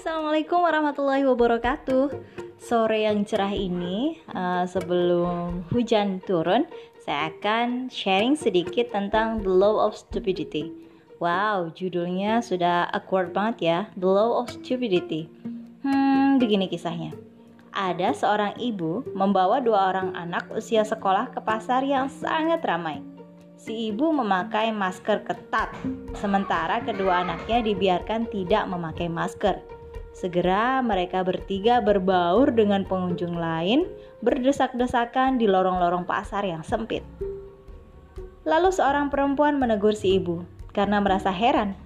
Assalamualaikum warahmatullahi wabarakatuh. Sore yang cerah ini, uh, sebelum hujan turun, saya akan sharing sedikit tentang The Law of Stupidity. Wow, judulnya sudah awkward banget ya, The Law of Stupidity. Hmm, begini kisahnya. Ada seorang ibu membawa dua orang anak usia sekolah ke pasar yang sangat ramai. Si ibu memakai masker ketat, sementara kedua anaknya dibiarkan tidak memakai masker. Segera mereka bertiga berbaur dengan pengunjung lain, berdesak-desakan di lorong-lorong pasar yang sempit. Lalu seorang perempuan menegur si ibu karena merasa heran.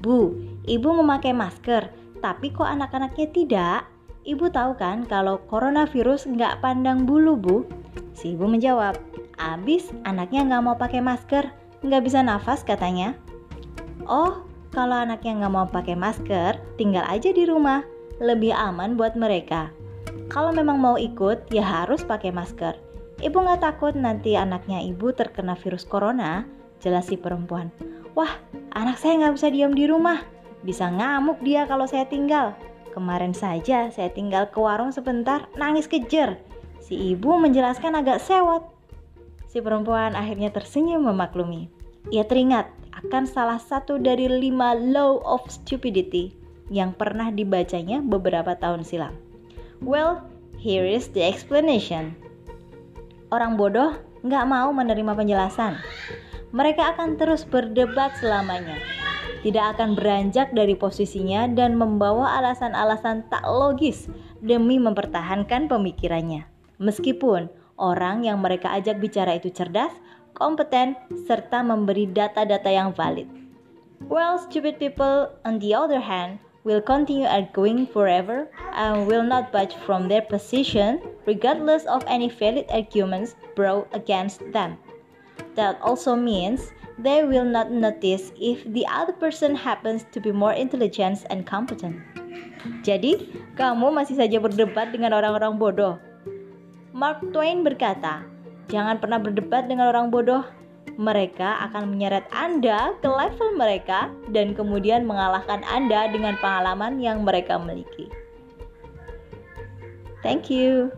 Bu, ibu memakai masker, tapi kok anak-anaknya tidak? Ibu tahu kan kalau coronavirus nggak pandang bulu, Bu? Si ibu menjawab, abis anaknya nggak mau pakai masker, nggak bisa nafas katanya. Oh, kalau anaknya nggak mau pakai masker, tinggal aja di rumah. Lebih aman buat mereka. Kalau memang mau ikut, ya harus pakai masker. Ibu nggak takut nanti anaknya ibu terkena virus corona? Jelas si perempuan. Wah, anak saya nggak bisa diam di rumah. Bisa ngamuk dia kalau saya tinggal. Kemarin saja saya tinggal ke warung sebentar, nangis kejer. Si ibu menjelaskan agak sewot. Si perempuan akhirnya tersenyum memaklumi. Ia teringat akan salah satu dari lima law of stupidity yang pernah dibacanya beberapa tahun silam. Well, here is the explanation. Orang bodoh nggak mau menerima penjelasan. Mereka akan terus berdebat selamanya. Tidak akan beranjak dari posisinya dan membawa alasan-alasan tak logis demi mempertahankan pemikirannya. Meskipun orang yang mereka ajak bicara itu cerdas, kompeten, serta memberi data-data yang valid. Well, stupid people, on the other hand, will continue arguing forever and will not budge from their position regardless of any valid arguments brought against them. That also means they will not notice if the other person happens to be more intelligent and competent. Jadi, kamu masih saja berdebat dengan orang-orang bodoh. Mark Twain berkata, Jangan pernah berdebat dengan orang bodoh. Mereka akan menyeret Anda ke level mereka dan kemudian mengalahkan Anda dengan pengalaman yang mereka miliki. Thank you.